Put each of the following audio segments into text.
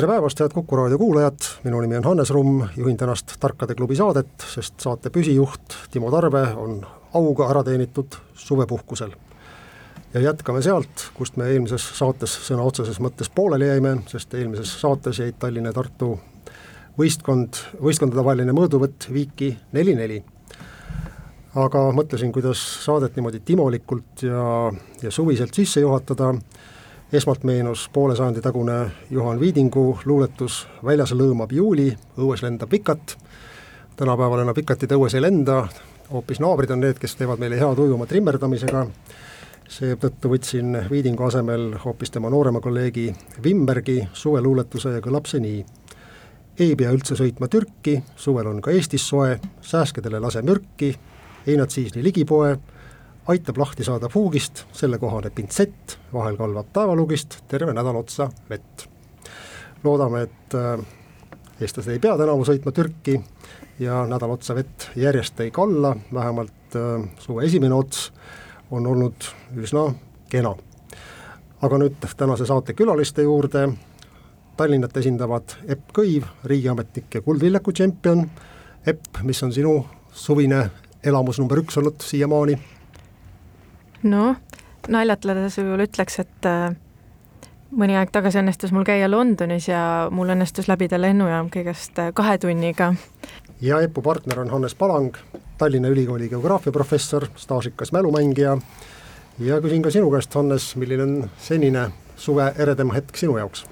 tere päevast, head Kuku raadio kuulajad, minu nimi on Hannes Rumm, juhin tänast Tarkade klubi saadet, sest saate püsijuht Timo Tarve on auga ära teenitud suvepuhkusel. ja jätkame sealt, kust me eelmises saates sõna otseses mõttes pooleli jäime, sest eelmises saates jäid Tallinna ja Tartu võistkond, võistkondade vaheline mõõduvõtt viiki neli-neli aga mõtlesin, kuidas saadet niimoodi timolikult ja, ja suviselt sisse juhatada, esmalt meenus poole sajandi tagune Juhan Viidingu luuletus Väljas lõõmab juuli, õues lendab vikat, tänapäeval enam vikatid õues ei lenda, hoopis naabrid on need, kes teevad meile head uju oma trimmerdamisega, seetõttu võtsin Viidingu asemel hoopis tema noorema kolleegi Wimbergi suveluuletuse ja kõlab see nii. ei pea üldse sõitma Türki, suvel on ka Eestis soe, sääskedele lase mürki, ei nad siis nii ligipoe, aitab lahti saada puugist sellekohane pintsett, vahel kalvab taevalugist terve nädal otsa vett. loodame, et äh, eestlased ei pea tänavu sõitma Türki ja nädal otsa vett järjest ei kalla, vähemalt äh, suve esimene ots on olnud üsna kena. aga nüüd tänase saate külaliste juurde, Tallinnat esindavad Epp Kõiv, riigiametnik ja Kuldviljaku tšempion, Epp, mis on sinu suvine elamus number üks olnud siiamaani? Noh, naljatledes võib-olla ütleks, et äh, mõni aeg tagasi õnnestus mul käia Londonis ja mul õnnestus läbida lennujaam kõigest äh, kahe tunniga. ja EPPO partner on Hannes Palang, Tallinna Ülikooli geograafiaprofessor, staažikas mälumängija ja küsin ka sinu käest, Hannes, milline on senine suve eredam hetk sinu jaoks?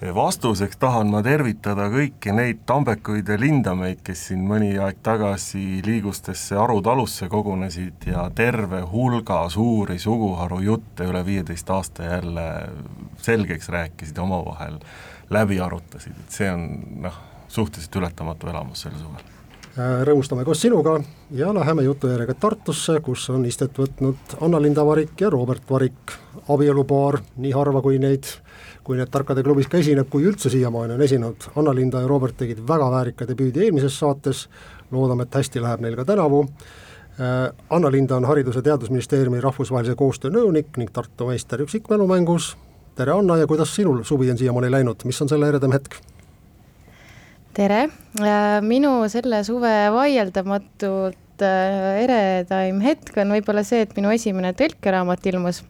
Vastuseks tahan ma tervitada kõiki neid tambekuid ja lindameid, kes siin mõni aeg tagasi liigustesse Aru talusse kogunesid ja terve hulga suuri suguharu jutte üle viieteist aasta jälle selgeks rääkisid ja omavahel läbi arutasid, et see on noh, suhteliselt ületamatu elamus sel suvel. Äh, rõõmustame koos sinuga ja läheme jutujärjega Tartusse, kus on istet võtnud Anna-Linda Varik ja Robert Varik, abielupaar, nii harva kui neid kui need Tarkade klubis ka esineb, kui üldse siiamaani on esinenud, Anna-Linda ja Robert tegid väga väärika debüüdi eelmises saates, loodame, et hästi läheb neil ka tänavu, äh, Anna-Linda on Haridus- ja Teadusministeeriumi rahvusvahelise koostöö nõunik ning Tartu meister üksikmälumängus, tere Anna ja kuidas sinul suvi on siiamaani läinud, mis on selle eredam hetk? tere, äh, minu selle suve vaieldamatult äh, eredaim hetk on võib-olla see, et minu esimene tõlkeraamat ilmus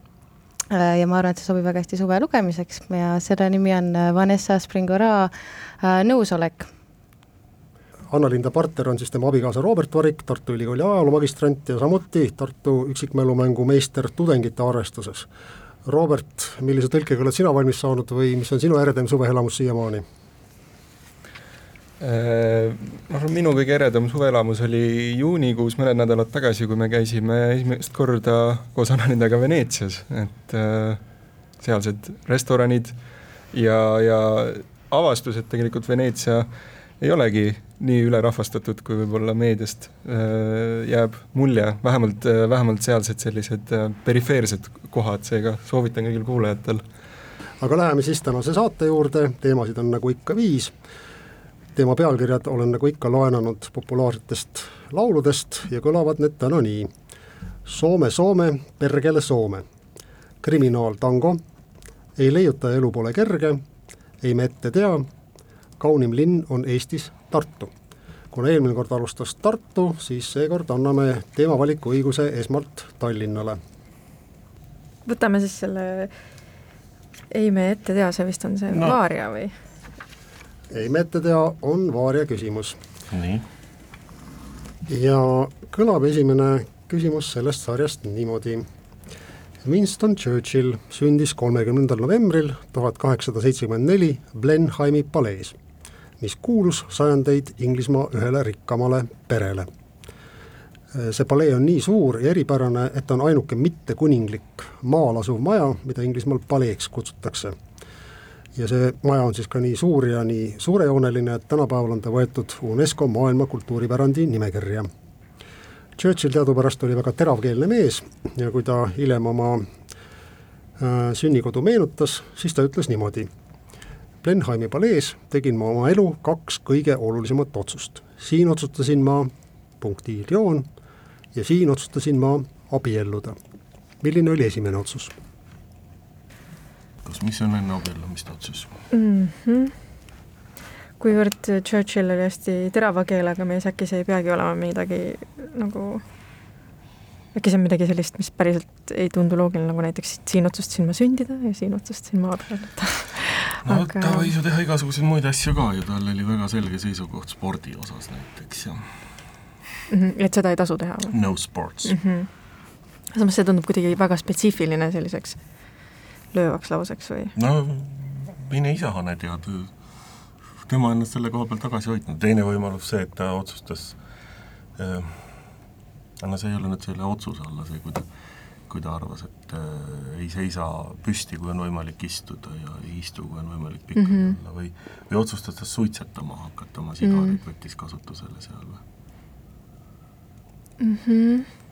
ja ma arvan, et see sobib väga hästi suve lugemiseks ja selle nimi on äh, Vanessa Springora äh, Nõusolek. Anna-Linda partner on siis tema abikaasa Robert Varik, Tartu Ülikooli ajaloomagistrant ja samuti Tartu üksikmälumängu meister tudengite arvestuses. Robert, millise tõlkega oled sina valmis saanud või mis on sinu äredaim suveelamus siiamaani? Arvan, minu kõige eredam suveelamus oli juunikuus mõned nädalad tagasi, kui me käisime esimest korda koos Anna-Lindaga Veneetsias, et sealsed restoranid ja, ja avastus, et tegelikult Veneetsia ei olegi nii ülerahvastatud, kui võib-olla meediast jääb mulje, vähemalt, vähemalt sealsed sellised perifeersed kohad, seega soovitan kõigil kuulajatel. aga läheme siis tänase saate juurde, teemasid on nagu ikka viis teema pealkirjad olen nagu ikka laenanud populaarsetest lauludest ja kõlavad need täna nii. Soome, Soome, perkele Soome. kriminaaltango, ei leiuta elu pole kerge, ei me ette tea, kaunim linn on Eestis Tartu. kuna eelmine kord alustas Tartu, siis seekord anname teemavaliku õiguse esmalt Tallinnale. võtame siis selle ei me ette tea, see vist on see no. Vaaria või? Ei me ette tea, on vaaria küsimus. nii. ja kõlab esimene küsimus sellest sarjast niimoodi. Winston Churchill sündis kolmekümnendal novembril tuhat kaheksasada seitsekümmend neli Blenheimi palees, mis kuulus sajandeid Inglismaa ühele rikkamale perele. see palee on nii suur ja eripärane, et on ainuke mittekuninglik maal asuv maja, mida Inglismaal paleeks kutsutakse ja see maja on siis ka nii suur ja nii suurejooneline, et tänapäeval on ta võetud UNESCO maailma kultuuripärandi nimekirja. Churchill teadupärast oli väga teravkeelne mees ja kui ta hiljem oma äh, sünnikodu meenutas, siis ta ütles niimoodi. Blenheimi palees tegin ma oma elu kaks kõige olulisemat otsust. siin otsustasin ma, punktiil joon, ja siin otsustasin ma abielluda. milline oli esimene otsus? Kas, mis on enne abiellumist otsus mm? -hmm. kuivõrd Churchill oli hästi terava keelega mees, äkki see ei peagi olema midagi nagu, äkki see on midagi sellist, mis päriselt ei tundu loogiline, nagu näiteks siin otsustasin ma sündida ja siin otsustasin ma abielluda no Aga... ta võis ju teha igasuguseid muid asju ka ju, tal oli väga selge seisukoht spordi osas näiteks ja mm. -hmm, et seda ei tasu teha või? no sports mm. -hmm. samas see tundub kuidagi väga spetsiifiline selliseks löövaks lauseks või? no mine ise, Hane, tead, tema ennast selle koha peal tagasi hoidnud, teine võimalus see, et ta otsustas äh,, no see ei ole nüüd selle otsuse alla see, kui ta, kui ta arvas, et äh, ei seisa püsti, kui on võimalik istuda ja ei istu, kui on võimalik pikali mm -hmm. olla või, või otsustas ta suitsetama hakata, oma sigarid mm -hmm. võttis kasutusele seal või mm? -hmm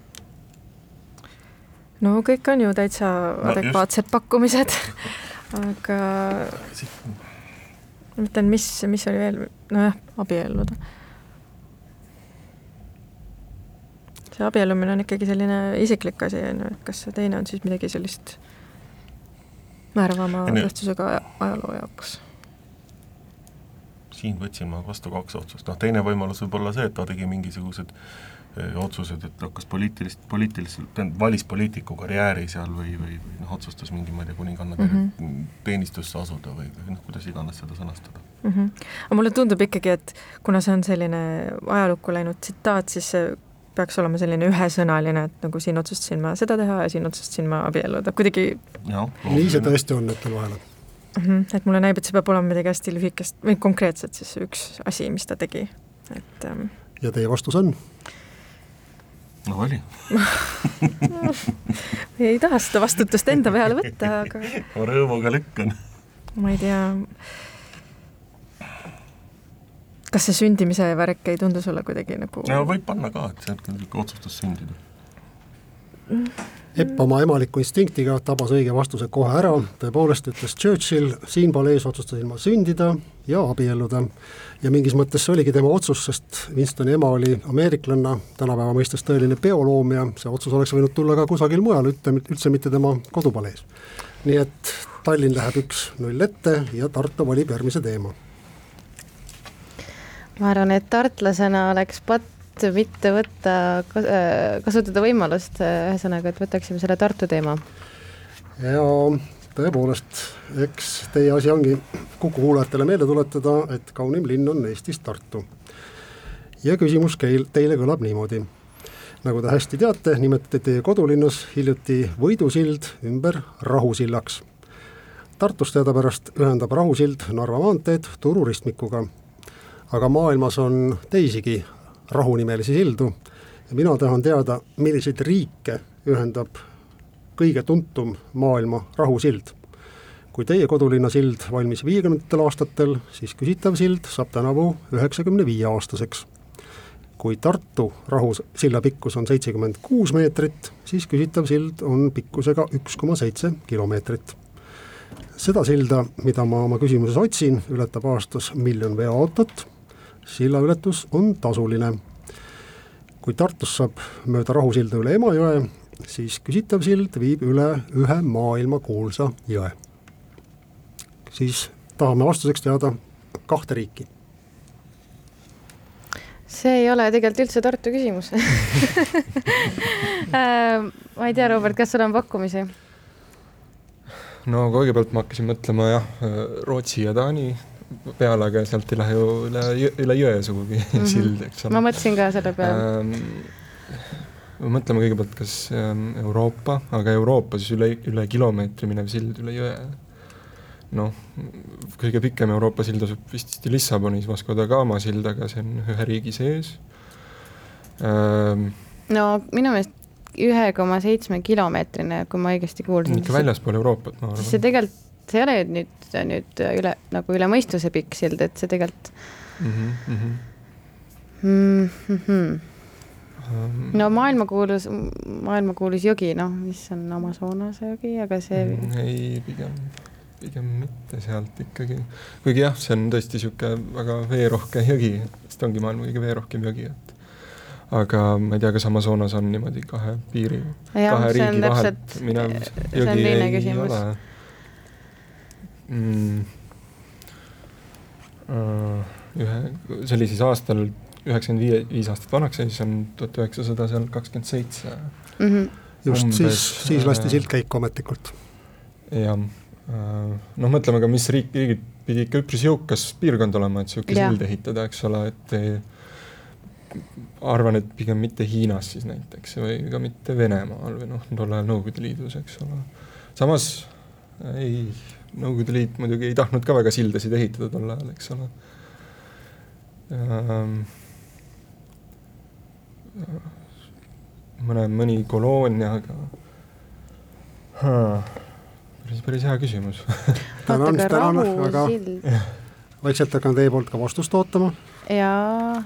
no kõik on ju täitsa no, adekvaatsed just. pakkumised aga ma mõtlen, mis, mis oli veel, nojah, abielluda. see abiellumine on ikkagi selline isiklik asi, on ju, et kas see teine on siis midagi sellist määravama tähtsusega ajaloo jaoks? siin võtsin ma vastu kaks otsust, noh teine võimalus võib olla see, et ta tegi mingisugused Eh, otsused, et hakkas poliitilist, poliitiliselt, tähendab, valis poliitiku karjääri seal või, või, või noh, otsustas mingi, ma ei tea, kuninganna mm -hmm. teenistusse asuda või, või noh, kuidas iganes seda sõnastada mm. -hmm. aga mulle tundub ikkagi, et kuna see on selline ajalukku läinud tsitaat, siis see peaks olema selline ühesõnaline, et nagu siin otsustasin ma seda teha ja siin otsustasin ma abielluda, kuidagi nii see tõesti on hetkel vahel mm. -hmm. et mulle näib, et see peab olema midagi hästi lühikest või konkreetset siis üks asi, mis ta tegi, et ähm... ja teie vastus on? No oli. Ei taha seda vastutust enda peale võtta, aga ma rõõmuga lükkan. ma ei tea, kas see sündimise värk ei tundu sulle kuidagi nagu no võib panna ka, et sealt niisugune otsustus sündida Epp oma emaliku instinktiga tabas õige vastuse kohe ära, tõepoolest ütles Churchill, siin palees otsustasin ma sündida ja abielluda. ja mingis mõttes see oligi tema otsus, sest Winstoni ema oli ameeriklanna, tänapäeva mõistes tõeline peoloom ja see otsus oleks võinud tulla ka kusagil mujal, üldse mitte tema kodupalees. nii et Tallinn läheb üks-null ette ja Tartu valib järgmise teema. ma arvan, et tartlasena oleks patt mitte võtta, äh, kasutada võimalust, äh, ühesõnaga, et võtaksime selle Tartu teema. ja tõepoolest, eks teie asi ongi Kuku kuulajatele meelde tuletada, et kaunim linn on Eestis Tartu. ja küsimus keil, teile kõlab niimoodi. nagu te hästi teate, nimetati teie kodulinnas hiljuti Võidusild ümber Rahusillaks. Tartus teadupärast ühendab Rahusild Narva maanteed Turu ristmikuga aga maailmas on teisigi rahunimelisi sildu mina tahan teada, milliseid riike ühendab kõige tuntum maailma rahusild. kui teie kodulinna sild valmis viiekümnendatel aastatel, siis küsitav sild saab tänavu üheksakümne viie aastaseks. kui Tartu rahusilla pikkus on seitsekümmend kuus meetrit, siis küsitav sild on pikkusega üks koma seitse kilomeetrit seda silda, mida ma oma küsimuses otsin, ületab aastas miljon veoautot sillaületus on tasuline. kui Tartust saab mööda Rahusilda üle Emajõe, siis küsitav sild viib üle ühe maailmakuulsa jõe. siis tahame vastuseks teada kahte riiki. see ei ole tegelikult üldse Tartu küsimus äh, ma ei tea, Robert, kas sul on pakkumisi? no kõigepealt ma hakkasin mõtlema jah, Rootsi ja Taani peale, aga sealt ei lähe ju üle, üle jõe sugugi mm -hmm. sild, eks ole. ma mõtlesin ka selle peale ähm,. mõtleme kõigepealt, kas ähm, Euroopa, aga Euroopa siis üle, üle kilomeetri minev sild üle jõe. noh, kõige pikem Euroopa sild asub vist Lissabonis, Vasco da Gama sild, aga see on ühe riigi sees ähm,. no minu meelest ühe koma seitsme kilomeetrine, kui ma õigesti kuulsin. ikka väljaspool Euroopat, ma arvan. see tegelikult see ei ole nüüd, nüüd üle, nagu üle mõistuse pikk sild, et see tegelikult mm. -hmm. Mm -hmm. no maailmakuulus, maailmakuulus jõgi, noh, mis on Amazonase jõgi, aga see mm,. ei, pigem, pigem mitte sealt ikkagi. kuigi jah, see on tõesti niisugune väga veerohke jõgi, sest ongi maailma kõige veerohkem jõgi, et aga ma ei tea, kas Amazonas on niimoodi kahe piiri, kahe riigi vahelt minev jõgi ei küsimus. ole mm,. Uh, ühe, see oli siis aastal üheksakümmend viie, viis aastat vanaks ja siis on tuhat üheksasada seal kakskümmend seitse. Mhm. just, siis, siis lasti sild käiku ametlikult. jah, uh, noh, mõtleme ka, mis riik, riigid pidi ikka üpris jõukas piirkond olema, et niisugune sild ehitada, eks ole, et ei, arvan, et pigem mitte Hiinas siis näiteks või ka mitte Venemaal või noh, tol ajal Nõukogude Liidus, eks ole. samas ei, Nõukogude Liit muidugi ei tahtnud ka väga sildasid ehitada tol ajal, eks ole. Ähm,. mõne, mõni koloonia, aga päris, päris hea küsimus. Tänan, tänan, väga vaikselt hakkan teie poolt ka vastust ootama. jaa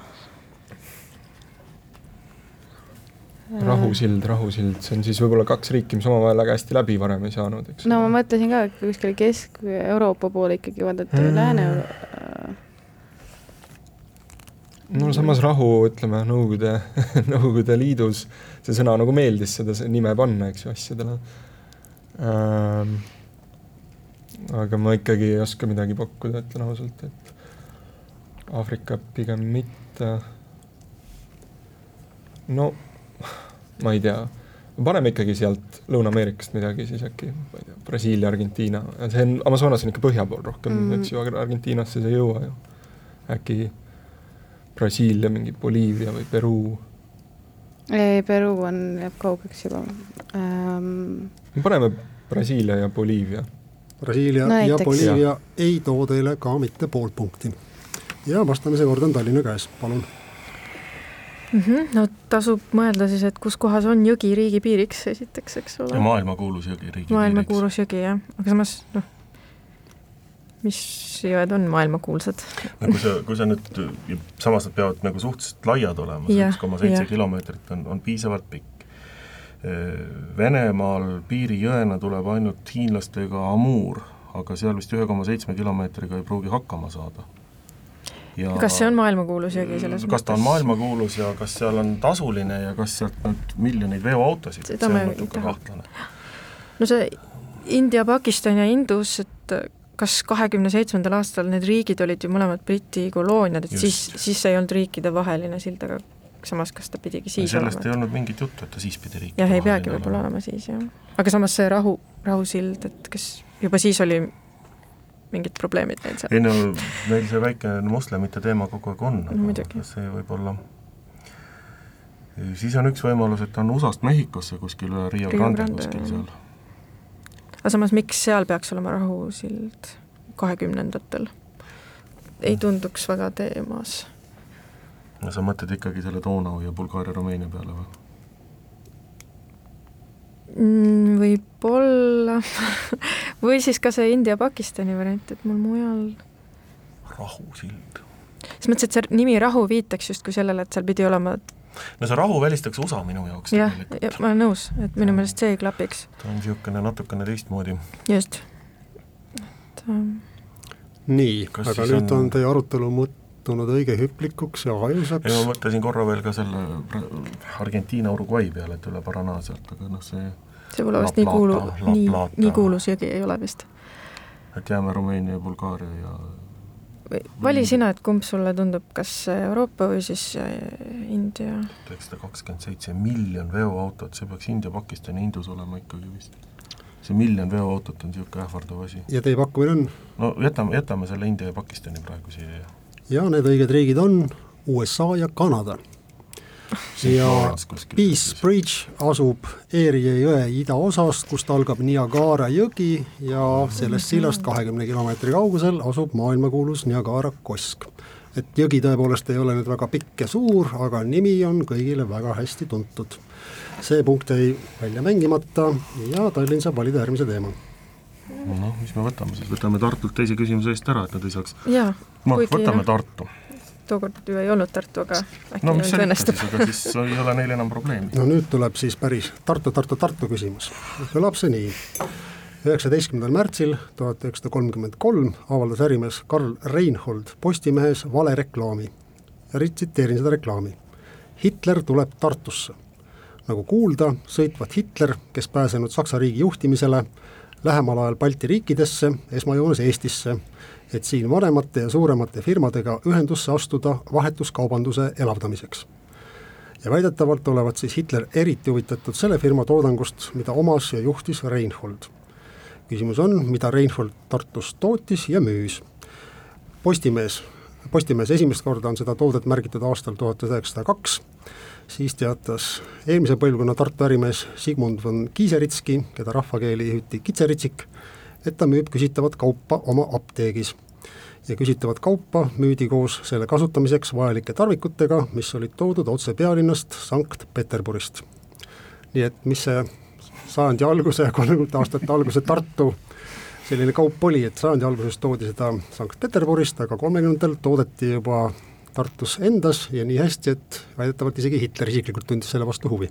rahusild, rahusild, see on siis võib-olla kaks riiki, mis omavahel väga hästi läbi varem ei saanud, eks. no ma mõtlesin ka, et kuskil Kesk-Euroopa poole ikkagi vaadata mm. Lääne no samas rahu, ütleme Nõukogude Nõukogude Liidus see sõna nagu meeldis seda nime panna, eks ju, asjadele ähm,. aga ma ikkagi ei oska midagi pakkuda, ütlen ausalt, et Aafrika pigem mitte. no ma ei tea, paneme ikkagi sealt Lõuna-Ameerikast midagi siis äkki, ma ei tea, Brasiilia, Argentiina, see on, Amazonas on ikka põhja pool rohkem mm, -hmm. eks ju, aga Argentiinasse see ei jõua ju. äkki Brasiilia, mingi Boliivia või Peruu? ei, Peruu on, jääb kaugeks juba ähm.... paneme Brasiilia ja Boliivia. Brasiilia no, ja Boliivia ei too teile ka mitte poolt punkti. ja vastamise kord on Tallinna käes, palun mm. -hmm. no tasub mõelda siis, et kus kohas on jõgi riigipiiriks esiteks, eks ole. ja maailmakuulus jõgi riigipiiriks. maailmakuulus jõgi jah, aga samas noh, mis jõed on maailmakuulsad? no kui sa, kui sa nüüd, samas nad peavad nagu suhteliselt laiad olema, see üks koma seitse kilomeetrit on, on piisavalt pikk. Venemaal piirijõena tuleb ainult hiinlastega Amur, aga seal vist ühe koma seitsme kilomeetriga ei pruugi hakkama saada ja kas see on maailmakuulus jõgi selles kas ta on maailmakuulus ja kas seal on tasuline ja kas sealt nüüd miljoneid veoautosid, see on natuke kahtlane. no see India, Pakistan ja Indus, et kas kahekümne seitsmendal aastal need riigid olid ju mõlemad Briti kolooniad, et Just. siis, siis ei olnud riikidevaheline sild, aga samas, kas ta pidigi siis ja sellest olema? ei olnud mingit juttu, et ta siis pidi riikide jah, ei peagi võib-olla olema siis jah. aga samas see rahu, rahusild, et kas juba siis oli mingid probleemid neil seal? ei no meil see väike moslemite teema kogu aeg on, aga see võib olla siis on üks võimalus, et on USA-st Mehhikosse kuskil üle Rio, Rio Grande, Grande kuskil seal. aga samas, miks seal peaks olema rahusild kahekümnendatel? ei tunduks väga teemas. no sa mõtled ikkagi selle Donau ja Bulgaaria-Rumeenia peale või? Mm, võib-olla või siis ka see India-Pakistani variant, et mul mujal rahusild. selles mõttes, et see nimi Rahu viitaks justkui sellele, et seal pidi olema no see rahu välistaks USA minu jaoks jah, ja ma olen nõus, et minu meelest see ei klapiks. ta on niisugune natukene teistmoodi. just, et ähm... nii, aga nüüd on, on teie arutelu muutunud õige hüplikuks ja ajusaks. ei, ma mõtlesin korra veel ka selle Argentiina Uruguay peale, et üle Paraná sealt, aga noh, see see pole vist nii kuulu, nii, nii kuulus jõgi ei ole vist. et jääme Rumeenia ja Bulgaaria ja või vali sina, et kumb sulle tundub, kas Euroopa või siis äh, India? üheksasada kakskümmend seitse miljon veoautot, see peaks India, Pakistan ja Indus olema ikkagi vist. see miljon veoautot on niisugune ähvardav asi. ja teie pakkumine on? no jätame, jätame selle India ja Pakistani praegu siia. ja need õiged riigid on USA ja Kanada ja Peace Bridge asub Erie jõe idaosast, kust algab Niagara jõgi ja sellest sillast kahekümne kilomeetri kaugusel asub maailmakuulus Niagara kosk. et jõgi tõepoolest ei ole nüüd väga pikk ja suur, aga nimi on kõigile väga hästi tuntud. see punkt jäi välja mängimata ja Tallinn saab valida järgmise teema noh, mis me võtame siis, võtame Tartult teise küsimuse eest ära, et nad ei saaks jaa, noh, Kuigi, võtame noh, Tartu. Tookord ju ei olnud Tartu, aga äkki no nüüd õnnestub siis, aga siis ei ole neil enam probleemi. no nüüd tuleb siis päris Tartu, Tartu, Tartu küsimus. kõlab see nii. üheksateistkümnendal märtsil tuhat üheksasada kolmkümmend kolm avaldas ärimees Karl Reinhold Postimehes valereklaami. ja tsiteerin seda reklaami. Hitler tuleb Tartusse. nagu kuulda, sõitvat Hitler, kes pääsenud Saksa riigi juhtimisele, lähemal ajal Balti riikidesse, esmajoones Eestisse, et siin vanemate ja suuremate firmadega ühendusse astuda vahetuskaubanduse elavdamiseks ja väidetavalt olevat siis Hitler eriti huvitatud selle firma toodangust, mida omas ja juhtis Reinhold. küsimus on, mida Reinhold Tartus tootis ja müüs. Postimees, Postimehes esimest korda on seda toodet märgitud aastal tuhat üheksasada kaks, siis teatas eelmise põlvkonna Tartu ärimees Sigmund von Kiiseritski, keda rahvakeeli hüüti Kitseritsik, et ta müüb küsitavat kaupa oma apteegis ja küsitavat kaupa müüdi koos selle kasutamiseks vajalike tarvikutega, mis olid toodud otse pealinnast Sankt-Peterburist. nii et mis see sajandi alguse ja kolmekümnendate aastate alguse Tartu selline kaup oli, et sajandi alguses toodi seda Sankt-Peterburist, aga kolmekümnendatel toodeti juba Tartus endas ja nii hästi, et väidetavalt isegi Hitler isiklikult tundis selle vastu huvi.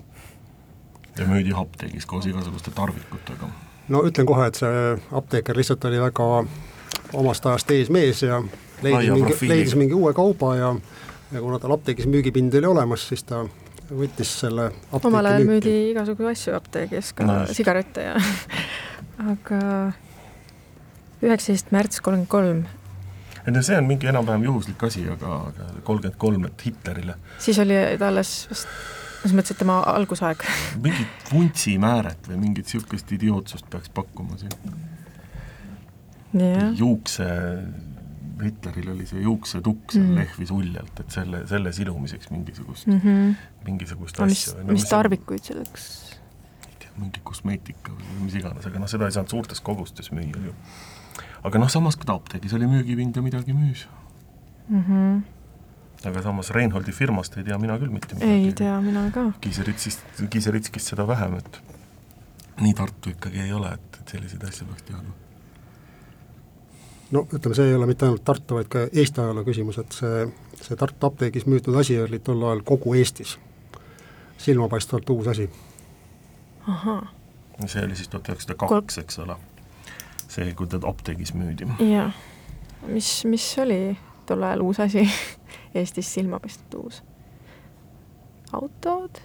ja müüdi apteegis koos igasuguste tarvikutega. no ütlen kohe, et see apteeker lihtsalt oli väga omast ajast eesmees ja leidis Laia mingi, leidis mingi uue kauba ja ja kuna tal apteegis müügipind oli olemas, siis ta võttis selle omal ajal müüdi igasugu asju apteegis, ka No sigarette ja aga üheksateist märts kolmkümmend kolm, ei no see on mingi enam-vähem juhuslik asi, aga, aga kolmkümmend kolm, et Hitlerile siis oli ta alles vast, selles mõttes, et tema algusaeg. mingit vuntsimääret või mingit niisugust idiootsust peaks pakkuma siin. jah, juukse, Hitleril oli see juuksetukk seal Mm. mm. lehvis uljalt, et selle, selle silumiseks mingisugust mm. mm -hmm. mingisugust mis asja., mis tarvikuid selleks? mingi kosmeetika või mis iganes, aga noh, seda ei saanud suurtes kogustes müüa ju. Aga noh, samas ka ta apteegis oli müügipind ja midagi müüs. mm. -hmm. aga samas Reinholdi firmast ei tea mina küll mitte midagi. ei tea mina ka. Kiiseritsist, Kiiseritskist seda vähem, et nii Tartu ikkagi ei ole, et, et selliseid asju peaks teadma. no ütleme, see ei ole mitte ainult Tartu, vaid ka Eesti ajaloo küsimus, et see, see Tartu apteegis müüdud asi oli tol ajal kogu Eestis. silmapaistvalt uus asi. see oli siis tuhat üheksasada kaks, eks ole. See, kui ta apteegis müüdi. jaa. mis, mis oli tol ajal uus asi Eestis silmapaistvalt uus? autod?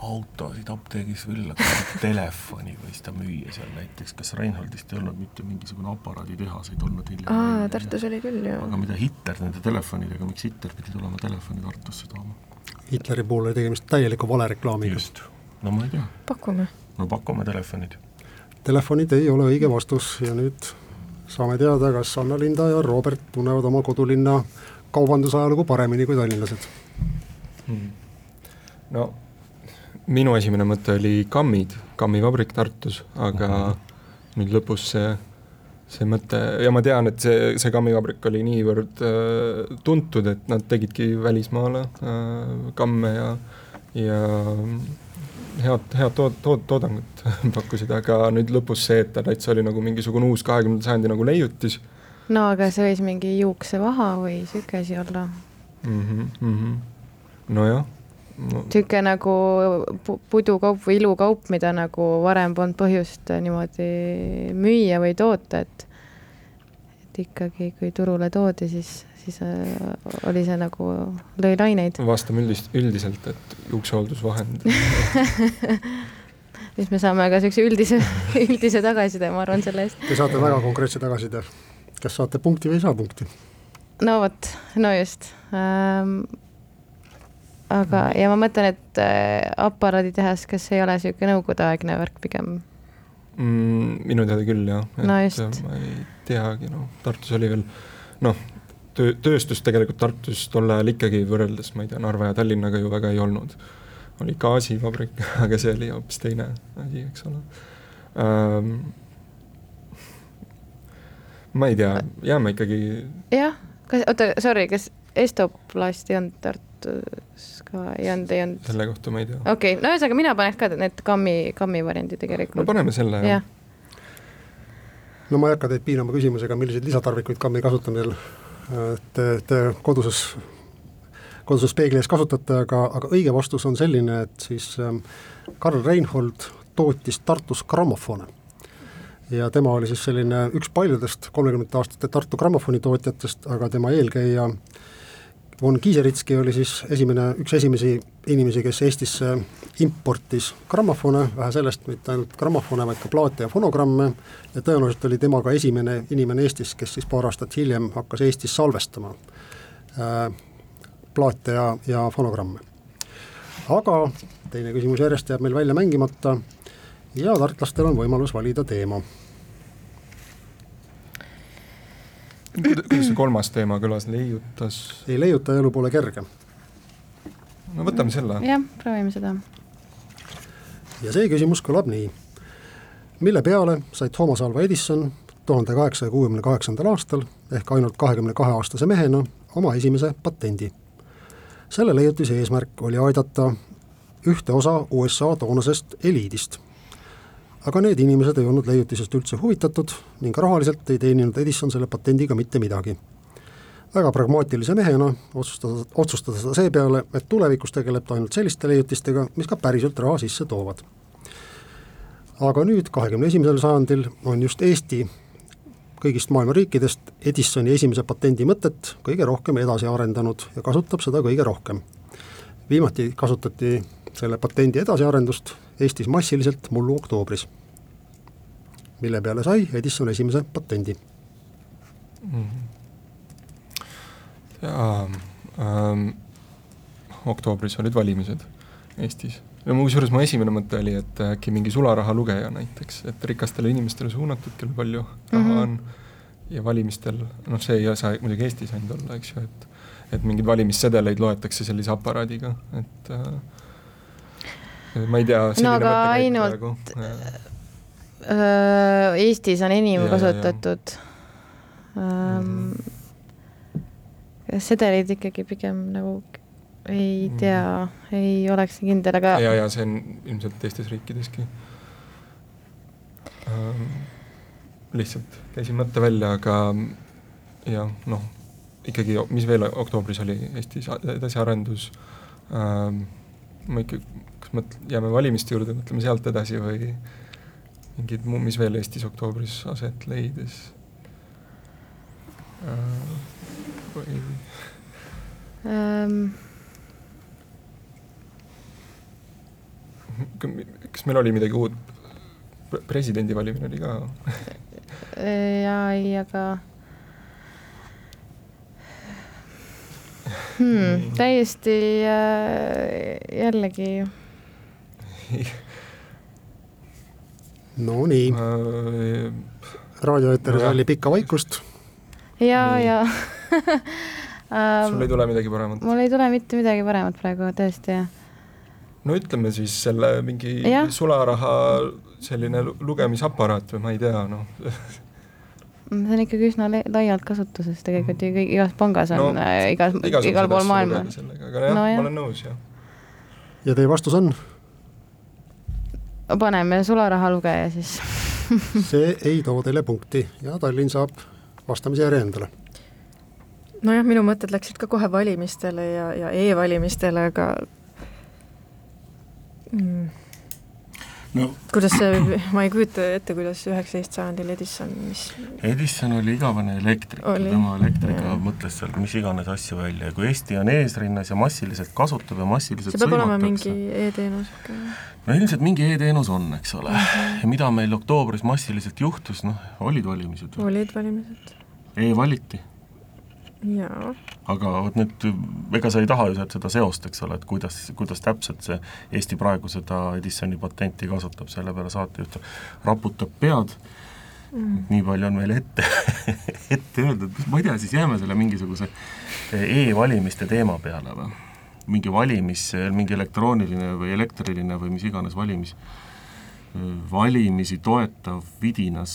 autosid apteegis küll, aga telefoni võis ta müüa seal näiteks, kas Reinholdist ei olnud mitte mingisugune aparaaditehaseid olnud hiljem? aa, Tartus oli küll ju. aga mida Hitler nende telefonidega, miks Hitler pidi tulema telefoni Tartusse tooma? Hitleri puhul oli tegemist täieliku valereklaamiga. just, no ma ei tea, pakume. no pakume telefonid. Telefonid ei ole õige vastus ja nüüd saame teada, kas Anna-Linda ja Robert tunnevad oma kodulinna kaubandusajalugu paremini kui tallinlased. Hmm. no minu esimene mõte oli kammid, kammivabrik Tartus, aga uh -huh. nüüd lõpus see, see mõte ja ma tean, et see, see kammivabrik oli niivõrd äh, tuntud, et nad tegidki välismaale äh, kamme ja, ja head, head tood-, tood-, toodangut pakkusid, aga nüüd lõpus see, et ta täitsa oli nagu mingisugune uus kahekümnenda sajandi nagu leiutis no aga see võis mingi juuksevaha või sihuke asi olla. mm. -hmm, mm -hmm. nojah no, sihuke nagu pu- pudukaup või ilukaup, mida nagu varem polnud põhjust niimoodi müüa või toota, et et ikkagi, kui turule toodi, siis, siis äh, oli see nagu, lõi laineid. vastame üldist, üldiselt, et juuksehooldusvahend siis me saame ka siukse üldise, üldise tagasiside, ma arvan, selle eest. Te saate väga konkreetse tagasiside. kas saate punkti või ei saa punkti? no vot, no just ähm, aga, ja ma mõtlen, et äh, aparaaditehas, kas ei ole sihuke nõukogudeaegne värk pigem? mm,? minu teada küll jah. No just. ma ei teagi, noh, Tartus oli veel noh, töö, tööstust tegelikult Tartus tol ajal ikkagi võrreldes, ma ei tea, Narva ja Tallinnaga ju väga ei olnud. oli gaasivabrik, aga see oli hoopis teine asi, eks ole ähm, ma ei tea, jääme ikkagi jah, kas, oota, sorry, kas Estoplast ei olnud Tartus ka, ei olnud, ei olnud? selle kohta ma ei tea. okei okay,, no ühesõnaga mina paneks ka need kammi, kammi variandi no tegelikult. paneme selle jah jah. no ma ei hakka teid piinama küsimusega, milliseid lisatarvikuid kammi kasutamisel te, te koduses, koduses peegli ees kasutate, aga, aga õige vastus on selline, et siis ähm, Karl Reinhold tootis Tartus grammofone. ja tema oli siis selline üks paljudest kolmekümnendate aastate Tartu grammofoni tootjatest, aga tema eelkäija von Kiiseritski oli siis esimene, üks esimesi inimesi, kes Eestisse importis grammofone, vähe sellest, mitte ainult grammofone, vaid ka plaate ja fonogramme, ja tõenäoliselt oli tema ka esimene inimene Eestis, kes siis paar aastat hiljem hakkas Eestis salvestama äh, plaate ja, ja fonogramme. aga teine küsimus järjest jääb meil välja mängimata ja tartlastel on võimalus valida teema. Kuidas see kolmas teema kõlas, leiutas? ei, leiutaja elu pole kerge. no võtame selle. jah, proovime seda. ja see küsimus kõlab nii. mille peale sai Thomas Alva Edison tuhande kaheksasaja kuuekümne kaheksandal aastal ehk ainult kahekümne kahe aastase mehena oma esimese patendi. selle leiutise eesmärk oli aidata ühte osa USA toonasest eliidist aga need inimesed ei olnud leiutisest üldse huvitatud ning rahaliselt ei teeninud Edison selle patendiga mitte midagi. väga pragmaatilise mehena otsustas, otsustas ta seepeale, et tulevikus tegeleb ta ainult selliste leiutistega, mis ka päriselt raha sisse toovad. aga nüüd, kahekümne esimesel sajandil, on just Eesti kõigist maailma riikidest Edisoni esimese patendi mõtet kõige rohkem edasi arendanud ja kasutab seda kõige rohkem. viimati kasutati selle patendi edasiarendust Eestis massiliselt mullu oktoobris, mille peale sai Edison esimese patendi mm. -hmm. jaa ähm,, oktoobris olid valimised Eestis no kusjuures mu esimene mõte oli, et äkki mingi sularahalugeja näiteks, et rikastele inimestele suunatud, kellel palju raha mm -hmm. on ja valimistel, noh, see ei saa muidugi Eestis ainult olla, eks ju, et et mingeid valimissedeleid loetakse sellise aparaadiga, et äh, ma ei tea. no aga ainult äh, Eestis on enim ja, kasutatud ähm, mm. sedeleid ikkagi pigem nagu ei mm. tea ei oleks kindel, aga. ja, ja see on ilmselt teistes riikideski ähm,. lihtsalt käisin mõtte välja, aga jah, noh, ikkagi, mis veel oktoobris oli Eestis edasiarendus ähm,, ma ikka kas mõt-, jääme valimiste juurde, mõtleme sealt edasi või mingid mis veel Eestis oktoobris aset leidis äh,? või um...? kas meil oli midagi uut, presidendi valimine oli ka jaa, ei, aga hmm, täiesti äh, jällegi Nonii äh,, raadioeeteris oli pikka vaikust. ja, ja sul ei tule midagi paremat? mul ei tule mitte midagi paremat praegu, tõesti, jah. no ütleme siis selle mingi ja? sularaha selline lugemisaparaat või ma ei tea, noh see on ikkagi üsna laialt kasutuses tegelikult ju kõik, igas pangas on no, äh, igas, igal pool maailmas. aga jah no,, ma olen nõus, jah. ja teie vastus on? Paneme sularahalugeja siis see ei too teile punkti ja Tallinn saab vastamise järje endale. nojah, minu mõtted läksid ka kohe valimistele ja, ja e-valimistele, aga mm. No kuidas see, ma ei kujuta ette, kuidas üheksateist sajandil Edison, mis Edison oli igavene elektrik, tema elektriga ja. mõtles seal mis iganes asju välja ja kui Eesti on eesrinnas ja massiliselt kasutab ja massiliselt see peab olema mingi e-teenus ka no ilmselt mingi e-teenus on, eks ole mm, -hmm. ja mida meil oktoobris massiliselt juhtus, noh, olid valimised. olid valimised. E-valiti. Aga vot nüüd, ega sa ei taha ju sealt seda seost, eks ole, et kuidas, kuidas täpselt see Eesti praegu seda Edisoni patenti kasutab, selle peale saatejuht raputab pead mm., nii palju on meil ette ette öeldud, ma ei tea, siis jääme selle mingisuguse e-valimiste teema peale või? mingi valimis, mingi elektrooniline või elektriline või mis iganes valimis, valimisi toetav vidinas.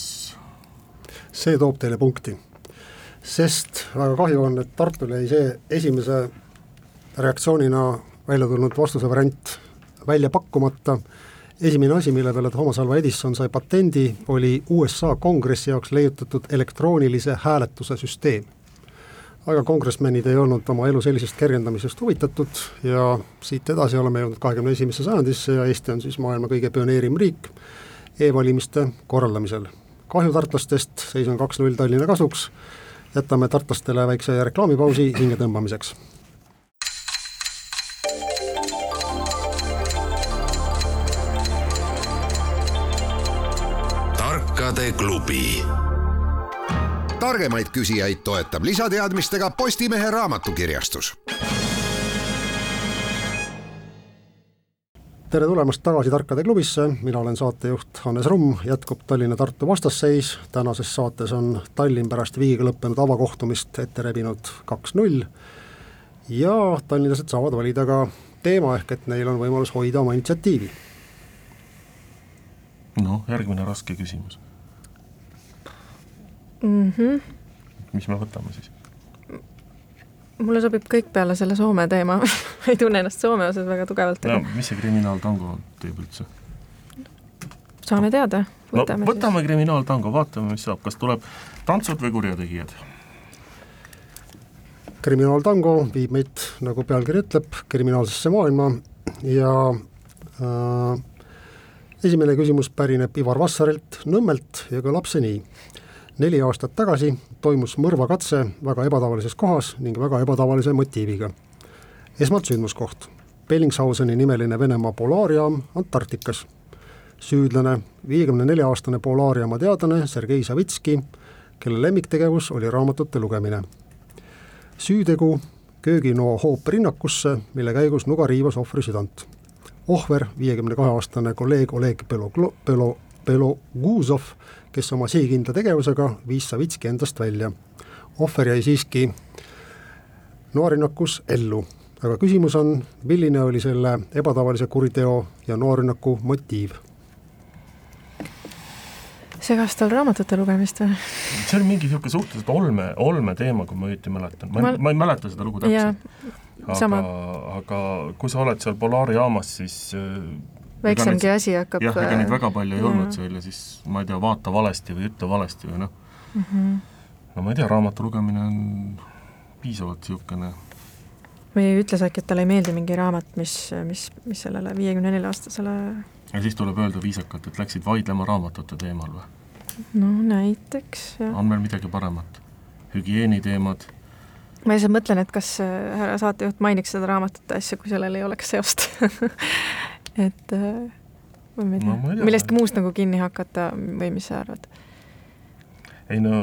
see toob teile punkti, sest väga kahju on, et Tartul jäi see esimese reaktsioonina välja tulnud vastuse variant välja pakkumata esimene asi, mille peale Thomas Alva Edison sai patendi, oli USA kongressi jaoks leiutatud elektroonilise hääletuse süsteem. aga kongresmenid ei olnud oma elu sellisest kergendamisest huvitatud ja siit edasi oleme jõudnud kahekümne esimesse sajandisse ja Eesti on siis maailma kõige pioneerim riik e-valimiste korraldamisel. kahju tartlastest, seis on kaks-null Tallinna kasuks, jätame tartlastele väikse reklaamipausi hingetõmbamiseks tarkade klubi. targemaid küsijaid toetab lisateadmistega Postimehe raamatukirjastus. Tere tulemast tagasi Tarkade klubisse, mina olen saatejuht Hannes Rumm, jätkub Tallinna-Tartu vastasseis, tänases saates on Tallinn pärast Viigiga lõppenud avakohtumist ette rebinud kaks-null ja tallinlased saavad valida ka teema, ehk et neil on võimalus hoida oma initsiatiivi. noh, järgmine raske küsimus mm. -hmm. mis me võtame siis? Mulle sobib kõik peale selle Soome teema ei tunne ennast Soome osas väga tugevalt. no mis see kriminaaltango teeb üldse? saame teada. no võtame siis. kriminaaltango, vaatame, mis saab, kas tuleb tantsud või kurjategijad? kriminaaltango viib meid, nagu pealkiri ütleb, kriminaalsesse maailma ja äh, esimene küsimus pärineb Ivar Vassarilt Nõmmelt ja kõlab see nii neli aastat tagasi toimus mõrvakatse väga ebatavalises kohas ning väga ebatavalise motiiviga. esmalt sündmuskoht, Bellingshauseni nimeline Venemaa polaarjaam Antarktikas. süüdlane, viiekümne nelja aastane polaarjaama teadlane Sergei Savitski, kelle lemmiktegevus oli raamatute lugemine. süütegu kööginoo hoop rinnakusse, mille käigus nuga riivas ohvri südant. ohver, viiekümne kahe aastane kolleeg Oleg Belo-, Belo-, Beloguzov kes oma sihikindla tegevusega viis Savitski endast välja. ohver jäi siiski noarünnakus ellu, aga küsimus on, milline oli selle ebatavalise kuriteo ja noarünnaku motiiv? segas tal raamatute lugemist või? see oli mingi niisugune suhteliselt olme, olme teema, kui ma õieti mäletan, ma, ma, ma ei mäleta seda lugu täpselt. aga, aga kui sa oled seal polaarijaamas, siis äh, väiksemgi asi hakkab jah, ega neid väga palju ei jah. olnud seal ja siis ma ei tea, vaata valesti või ütle valesti või noh mm -hmm., no ma ei tea, raamatu lugemine on piisavalt niisugune või ütles äkki, et talle ei meeldi mingi raamat, mis, mis, mis sellele viiekümne nelja aastasele ja siis tuleb öelda viisakalt, et läksid vaidlema raamatute teemal või? no näiteks, jah. on meil midagi paremat? hügieeniteemad? ma lihtsalt mõtlen, et kas äh, härra saatejuht mainiks seda raamatute asja, kui sellel ei oleks seost et äh, ma ei tea no,, millestki muust nagu kinni hakata või mis sa arvad? ei no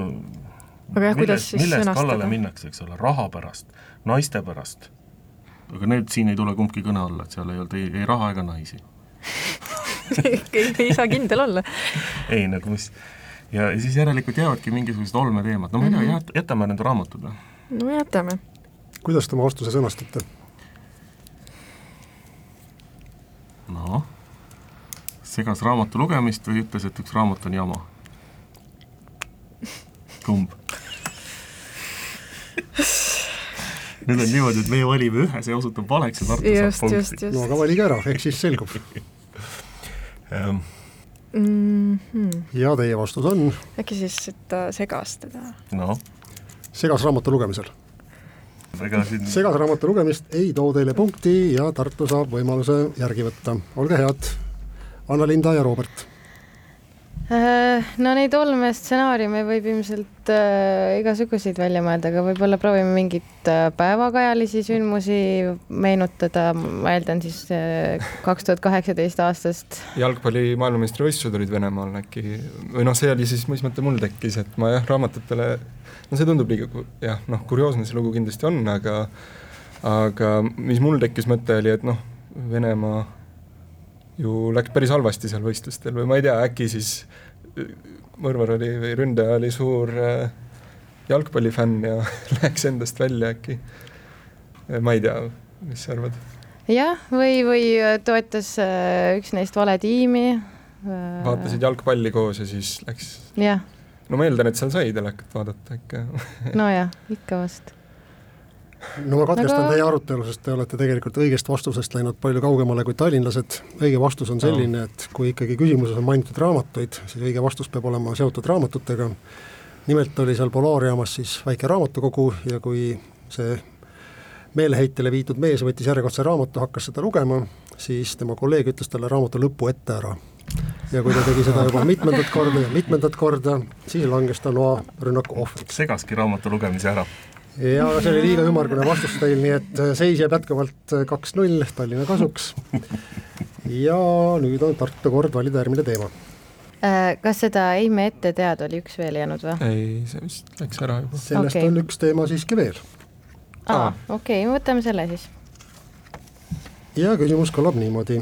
aga jah, kuidas siis millest sõnastada? kallale minnakse, eks ole, raha pärast, naiste pärast. aga need siin ei tule kumbki kõne alla, et seal ei olnud ei, ei raha ega naisi ei, ei saa kindel olla. ei nagu mis, ja siis järelikult jäävadki mingisugused olmeteemad, no ma ei tea mm -hmm., jätame need raamatud või? no jätame. kuidas te oma vastuse sõnastate? Noh, segas raamatu lugemist või ütles, et üks raamat on jama? kumb? nüüd on niimoodi, et meie valime ühe, see osutub valeks ja Tartu saab punkti. no aga valige ära, eks siis selgub mm. -hmm. ja teie vastus on? äkki siis, et ta segas teda? noh. segas raamatu lugemisel ega siin segasraamatu lugemist ei too teile punkti ja Tartu saab võimaluse järgi võtta, olge head, Anna-Linda ja Robert no neid olmestsenaariume võib ilmselt äh, igasuguseid välja mõelda, aga võib-olla proovime mingeid äh, päevakajalisi sündmusi meenutada, ma eeldan siis äh, kaks tuhat kaheksateist aastast. jalgpalli maailmameistrivõistlused olid Venemaal äkki või noh, see oli siis, mis mõte mul tekkis, et ma jah, raamatutele no see tundub liiga jah, noh, kurioosne see lugu kindlasti on, aga aga mis mul tekkis mõte, oli, et noh, Venemaa ju läks päris halvasti seal võistlustel või ma ei tea, äkki siis mõrvar oli või ründaja oli suur äh, jalgpallifänn ja läks endast välja äkki. ma ei tea, mis sa arvad? jah, või, või toetas äh, üks neist vale tiimi. vaatasid jalgpalli koos ja siis läks. jah no ma eeldan, et seal sai telekat vaadata ikka nojah, ikka vast. No ma katkestan Aga- teie arutelu, sest te olete tegelikult õigest vastusest läinud palju kaugemale kui tallinlased. õige vastus on selline, et kui ikkagi küsimuses on mainitud raamatuid, siis õige vastus peab olema seotud raamatutega. nimelt oli seal Polaarjaamas siis väike raamatukogu ja kui see meeleheitele viidud mees võttis järjekordse raamatu, hakkas seda lugema, siis tema kolleeg ütles talle raamatu lõpu ette ära. ja kui ta tegi seda juba mitmendat korda ja mitmendat korda, siis langes ta noa rünnaku ohvriks. segaski raamatu lugemise ära. Ja see oli liiga ümmargune vastus teil, nii et äh, seis jääb jätkuvalt kaks-null Tallinna kasuks. ja nüüd on Tartu kord valida järgmine teema. Äh, kas seda ei me ette teada oli üks veel jäänud või? ei, see vist läks ära juba. sellest Okei. on üks teema siiski veel aa, okei okay,, võtame selle siis. ja küsimus kõlab niimoodi,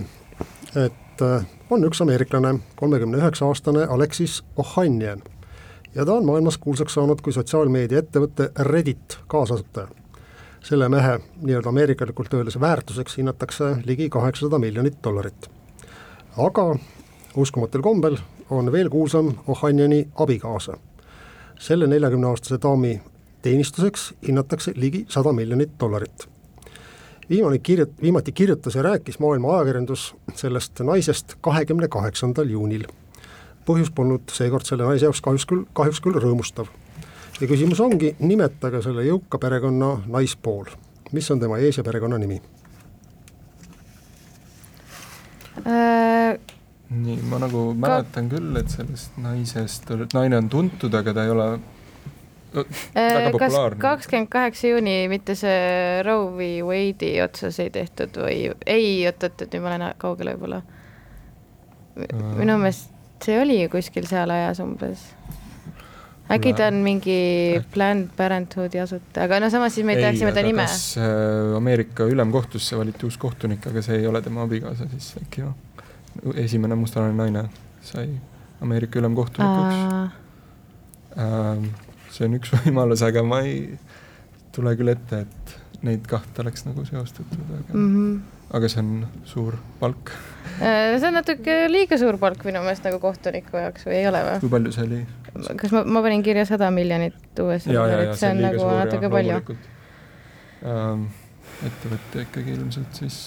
et äh, on üks ameeriklane, kolmekümne üheksa aastane Alexis Ohanian ja ta on maailmas kuulsaks saanud kui sotsiaalmeedia ettevõtte Reddit kaasasutaja. selle mehe nii-öelda ameerikalikult öeldes väärtuseks hinnatakse ligi kaheksasada miljonit dollarit. aga uskumatul kombel on veel kuulsam Ohaniani abikaasa. selle neljakümneaastase daami teenistuseks hinnatakse ligi sada miljonit dollarit viimane kirjut-, viimati kirjutas ja rääkis maailma ajakirjandus sellest naisest kahekümne kaheksandal juunil. Põhjus polnud seekord selle naise jaoks kahjuks küll, kahjuks küll rõõmustav. ja küsimus ongi, nimetage selle jõuka perekonna naispool. mis on tema ees- ja perekonnanimi? Äh, nii, ma nagu mäletan küll, et sellest naisest, naine on tuntud, aga ta ei ole väga kas populaarne. kakskümmend kaheksa juuni mitte see Roe v Wade'i otsas ei tehtud või ei, oot-oot, et nüüd ma lähen kaugele võib-olla. minu meelest see oli ju kuskil seal ajas umbes. äkki ta on mingi Planned Parenthoodi asutaja, aga no samas siis me ei teaks nimeta nime. kas äh, Ameerika ülemkohtusse valiti uus kohtunik, aga see ei ole tema abikaasa, siis äkki jah. esimene mustanahaline naine sai Ameerika ülemkohtunikuks. Ähm, see on üks võimalus, aga ma ei tule küll ette, et neid kahte oleks nagu seostatud, aga mm, -hmm. Aga see on suur palk. see on natuke liiga suur palk minu meelest nagu kohtuniku jaoks või ei ole või? kui palju see oli? kas ma, ma panin kirja sada miljonit USA dollarit, see on nagu natuke palju. Ähm, ettevõte ikkagi ilmselt siis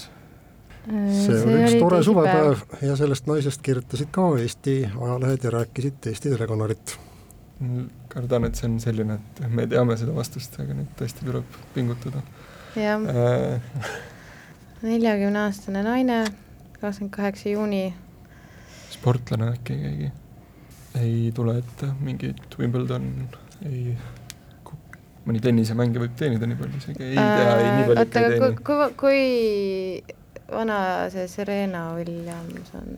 see oli üks tore suvepäev ja sellest naisest kirjutasid ka Eesti ajalehed ja rääkisid Eesti telekanalit kardan, et see on selline, et me teame seda vastust, aga nüüd tõesti tuleb pingutada. jah äh,. neljakümne-aastane naine, kakskümmend kaheksa juuni. sportlane äkki keegi? ei tule ette, mingit Wimbledon, ei, mõni tennisemängija võib teenida nii palju, isegi ei tea, ei nii palju ikka ei teeni. kui, kui vana see Serena Williams on?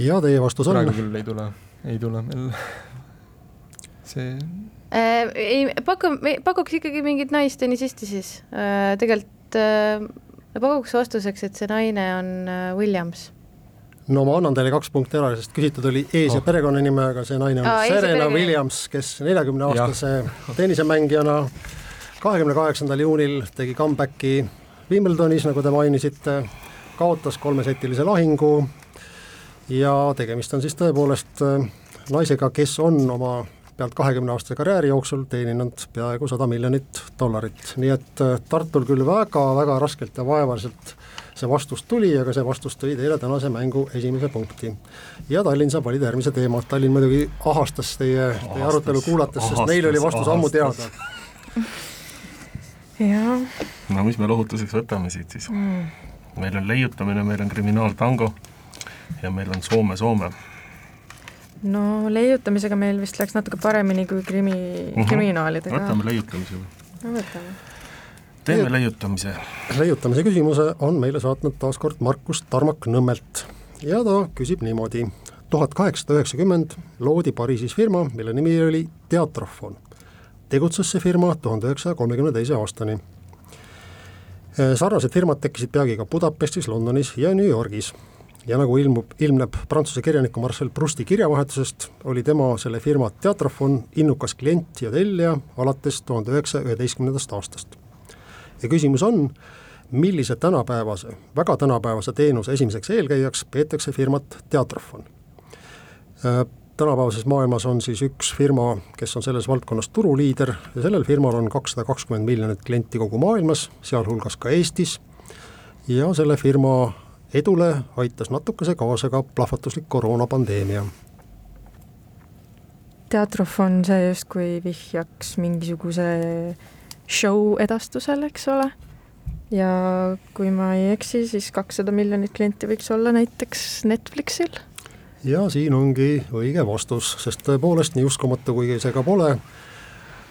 ja teie vastus on? praegu küll ei tule, ei tule meil see äh,? ei, paku, pakuks ikkagi mingit naistennisisti siis äh,, tegelikult äh, pakuks vastuseks, et see naine on äh, Williams no ma annan teile kaks punkti ära, sest küsitud oli ees- oh. ja perekonnanime, aga see naine on Aa, Serena Williams, kes neljakümne aastase tennisemängijana kahekümne kaheksandal juunil tegi comeback'i Wimbledonis, nagu te mainisite, kaotas kolmesetilise lahingu ja tegemist on siis tõepoolest naisega, kes on oma pealt kahekümne aastase karjääri jooksul teeninud peaaegu sada miljonit dollarit, nii et Tartul küll väga-väga raskelt ja vaevaliselt see vastus tuli, aga see vastus tõi teile tänase mängu esimese punkti. ja Tallinn saab valida järgmise teema, Tallinn muidugi ahastas teie, teie arutelu kuulates, sest neil oli vastus ahastas. ammu teada. jah. no mis me lohutuseks võtame siit siis mm.? meil on leiutamine, meil on kriminaaltango ja meil on Soome-Soome no leiutamisega meil vist läks natuke paremini kui krimi uh, Mhm. -huh. kriminaalidega. võtame leiutamise või? no võtame. teeme leiutamise. leiutamise küsimuse on meile saatnud taas kord Markus Tarmak Nõmmelt ja ta küsib niimoodi. tuhat kaheksasada üheksakümmend loodi Pariisis firma, mille nimi oli Teatrofon. tegutses see firma tuhande üheksasaja kolmekümne teise aastani. sarnased firmad tekkisid peagi ka Budapestis, Londonis ja New Yorgis ja nagu ilmub, ilmneb Prantsuse kirjaniku Marcel Prousti kirjavahetusest, oli tema selle firma Teatrofon innukas klient ja tellija alates tuhande üheksasaja üheteistkümnendast aastast. ja küsimus on, millise tänapäevase, väga tänapäevase teenuse esimeseks eelkäijaks peetakse firmat Teatrofon. tänapäevases maailmas on siis üks firma, kes on selles valdkonnas turuliider ja sellel firmal on kakssada kakskümmend miljonit klienti kogu maailmas, sealhulgas ka Eestis, ja selle firma edule aitas natukese kaasa ka plahvatuslik koroonapandeemia. teatrofon, see justkui vihjaks mingisuguse show edastusele, eks ole ja kui ma ei eksi, siis kakssada miljonit klienti võiks olla näiteks Netflixil. ja siin ongi õige vastus, sest tõepoolest, nii uskumatu kui see ka pole,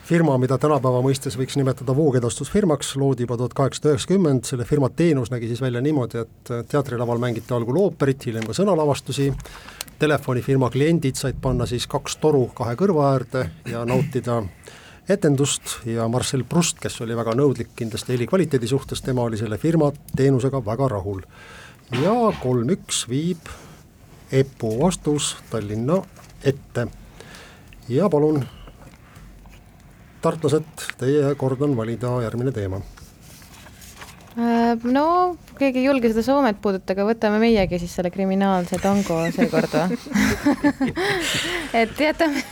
firma, mida tänapäeva mõistes võiks nimetada voogedastusfirmaks, loodi juba tuhat kaheksasada üheksakümmend, selle firma teenus nägi siis välja niimoodi, et teatrilaval mängiti algul ooperit, hiljem ka sõnalavastusi, telefonifirma kliendid said panna siis kaks toru kahe kõrva äärde ja nautida etendust ja Marcel Proust, kes oli väga nõudlik kindlasti heli kvaliteedi suhtes, tema oli selle firma teenusega väga rahul. ja kolm-üks viib EPU vastus Tallinna ette. ja palun, tartlased, teie kord on valida järgmine teema. Äh, no keegi ei julge seda Soomet puudutada, võtame meiegi siis selle kriminaalse tango seekord või? Et jätame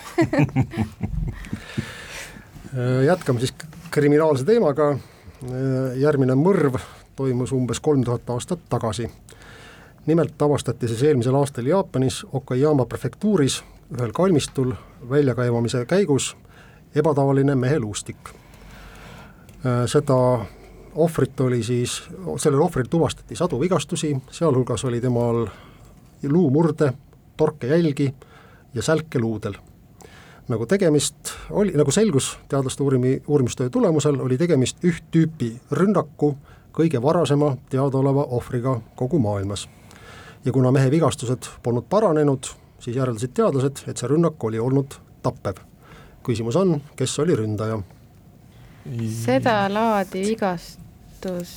Äh, jätkame siis kriminaalse teemaga, äh, järgmine mõrv toimus umbes kolm tuhat aastat tagasi. nimelt avastati siis eelmisel aastal Jaapanis Okayama prefektuuris ühel kalmistul väljakaevamise käigus ebatavaline meheluustik. Äh, seda ohvrit oli siis, sellel ohvril tuvastati sadu vigastusi, sealhulgas oli temal luumurde, torkejälgi ja sälke luudel nagu tegemist oli, nagu selgus teadlaste uurimi, uurimistöö tulemusel, oli tegemist üht tüüpi rünnaku kõige varasema teadaoleva ohvriga kogu maailmas. ja kuna mehe vigastused polnud paranenud, siis järeldasid teadlased, et see rünnak oli olnud tappev. Küsimus on, kes oli ründaja? sedalaadi vigastus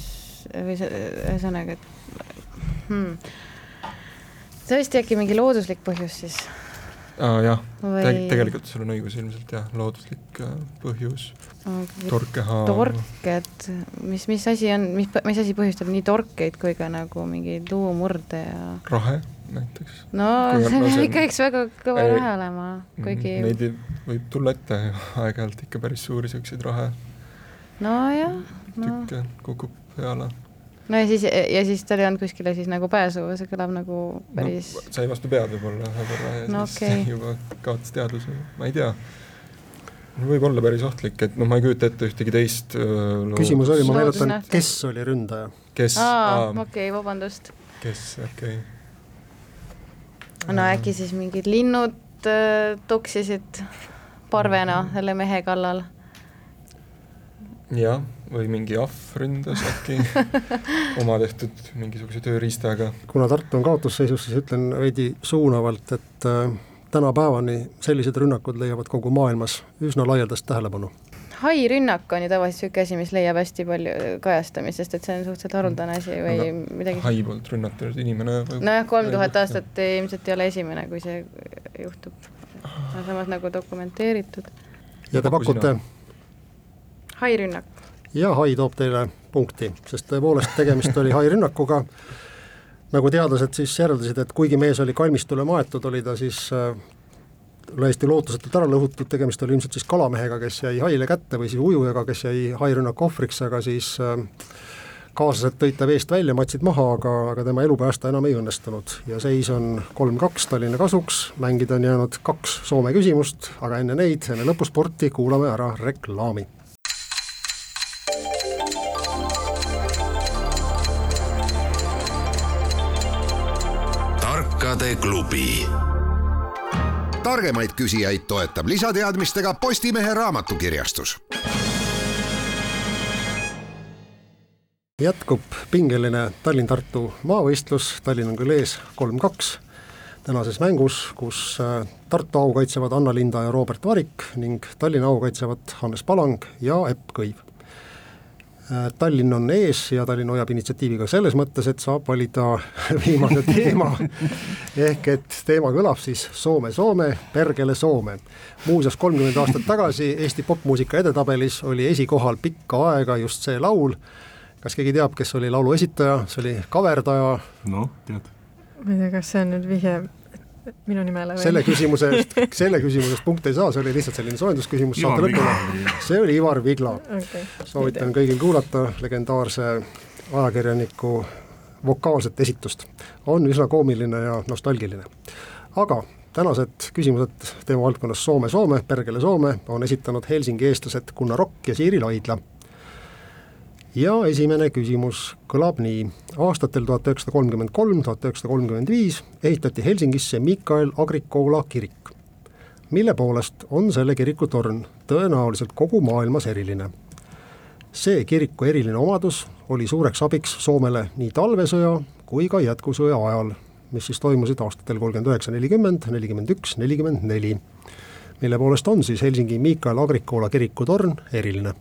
või ühesõnaga, et hmm. tõesti äkki mingi looduslik põhjus siis? aa jah Või... Te, tegelikult sul on õigus ilmselt jah, looduslik äh, põhjus okay., torkehaar. torked, mis, mis asi on, mis, mis asi põhjustab nii torkeid kui ka nagu mingeid luumurde ja rahe näiteks. no kui see peab ikka eks väga kõva ei, rahe olema, kuigi Neid võib tulla ette aeg-ajalt ikka päris suuri siukseid rahe nojah no. tükke kukub peale no ja siis, ja siis tal ei olnud kuskile siis nagu pääsu, see kõlab nagu päris no, sai vastu pead võib-olla ühe korra ja no, siis okay. juba kaotas teadvuse, ma ei tea. võib olla päris ohtlik, et noh, ma ei kujuta ette ühtegi teist loo... küsimus oli, ma meenutan, kes oli ründaja? kes? aa, okei vabandust. kes, okei okay.. No äkki siis mingid linnud äh, toksisid parvena selle mehe kallal jah, või mingi ahv ründas äkki oma tehtud mingisuguse tööriistaga. kuna Tartu on kaotusseisus, siis ütlen veidi suunavalt, et äh, tänapäevani sellised rünnakud leiavad kogu maailmas üsna laialdast tähelepanu. Hairünnak on ju tavaliselt niisugune asi, mis leiab hästi palju kajastamist, sest et see on suhteliselt haruldane asi või Aga midagi hai poolt rünnatud inimene või nojah, kolm tuhat aastat ilmselt ei ole esimene, kui see juhtub. samas nagu dokumenteeritud. ja te pakute hairünnak. ja hai toob teile punkti, sest tõepoolest tegemist oli hairünnakuga, nagu teadlased siis järeldasid, et kuigi mees oli kalmistule maetud, oli ta siis äh, täiesti lootusetult ära lõhutud, tegemist oli ilmselt siis kalamehega, kes jäi haile kätte või siis ujujaga, kes jäi hairünnaku ohvriks, aga siis äh, kaaslased tõid ta veest välja, matsid maha, aga, aga tema elu päästa enam ei õnnestunud ja seis on kolm-kaks Tallinna kasuks, mängida on jäänud kaks Soome küsimust, aga enne neid, enne lõpusporti kuulame ära reklaami raamatuklubi. Targemaid küsijaid toetab lisateadmistega Postimehe raamatukirjastus. jätkub pingeline Tallinn-Tartu maavõistlus, Tallinn on küll ees kolm-kaks tänases mängus, kus äh, Tartu au kaitsevad Anna Linda ja Robert Varik ning Tallinna au kaitsevad Hannes Palang ja Epp Kõiv Tallinn on ees ja Tallinn hoiab initsiatiivi ka selles mõttes, et saab valida viimase teema, ehk et teema kõlab siis Soome, Soome, perkele Soome. muuseas, kolmkümmend aastat tagasi Eesti popmuusika edetabelis oli esikohal pikka aega just see laul, kas keegi teab, kes oli laulu esitaja, see oli kaverdaja? noh, tead. ma ei tea, kas see on nüüd vihje, minu nimele või? selle küsimuse eest, selle küsimuse eest punkte ei saa, see oli lihtsalt selline soojendusküsimus saate lõpule. see oli Ivar Vigla okay.. soovitan kõigil kuulata legendaarse ajakirjaniku vokaalset esitust. on üsna koomiline ja nostalgiline. aga tänased küsimused teemavaldkonnas Soome-Soome, Perkele Soome on esitanud Helsingi eestlased Gunnar Rokk ja Siiri Laidla ja esimene küsimus kõlab nii. aastatel tuhat üheksasada kolmkümmend kolm, tuhat üheksasada kolmkümmend viis ehitati Helsingisse Mikael Agrikola kirik, mille poolest on selle kiriku torn tõenäoliselt kogu maailmas eriline. see kiriku eriline omadus oli suureks abiks Soomele nii talvesõja kui ka jätkusõja ajal, mis siis toimusid aastatel kolmkümmend üheksa, nelikümmend, nelikümmend üks, nelikümmend neli mille poolest on siis Helsingi Mikael Agrikola kiriku torn eriline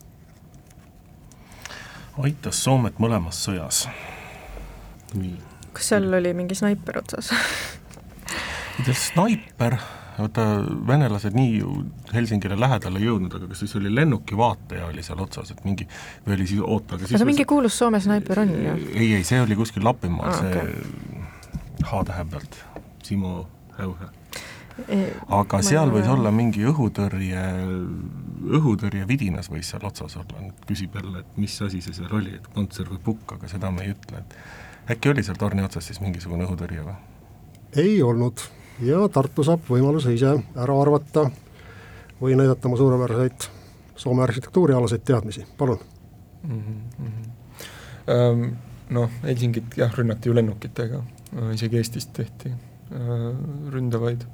aitas Soomet mõlemas sõjas. nii. kas seal oli mingi snaiper otsas snaiper, vaata venelased nii ju Helsingile lähedale ei jõudnud, aga kas siis oli lennuki vaataja oli seal otsas, et mingi, või oli siis, oota, aga siis aga mingi kuulus Soome snaiper on ju? ei, ei, see oli kuskil Lapimaal ah,, see okay. H-tähe pealt, Simo Häuhe aga seal võis olla mingi õhutõrje, õhutõrje vidinas võis seal otsas olla, nüüd küsib jälle, et mis asi see seal oli, et kontser või pukk, aga seda me ei ütle, et äkki oli seal torni otsas siis mingisugune õhutõrje või? ei olnud ja Tartu saab võimaluse ise ära arvata või näidata oma suurepäraseid Soome arhitektuurialaseid teadmisi, palun mm. -hmm. Noh, Helsingit jah, rünnati ju lennukitega, isegi Eestist tehti ründavaid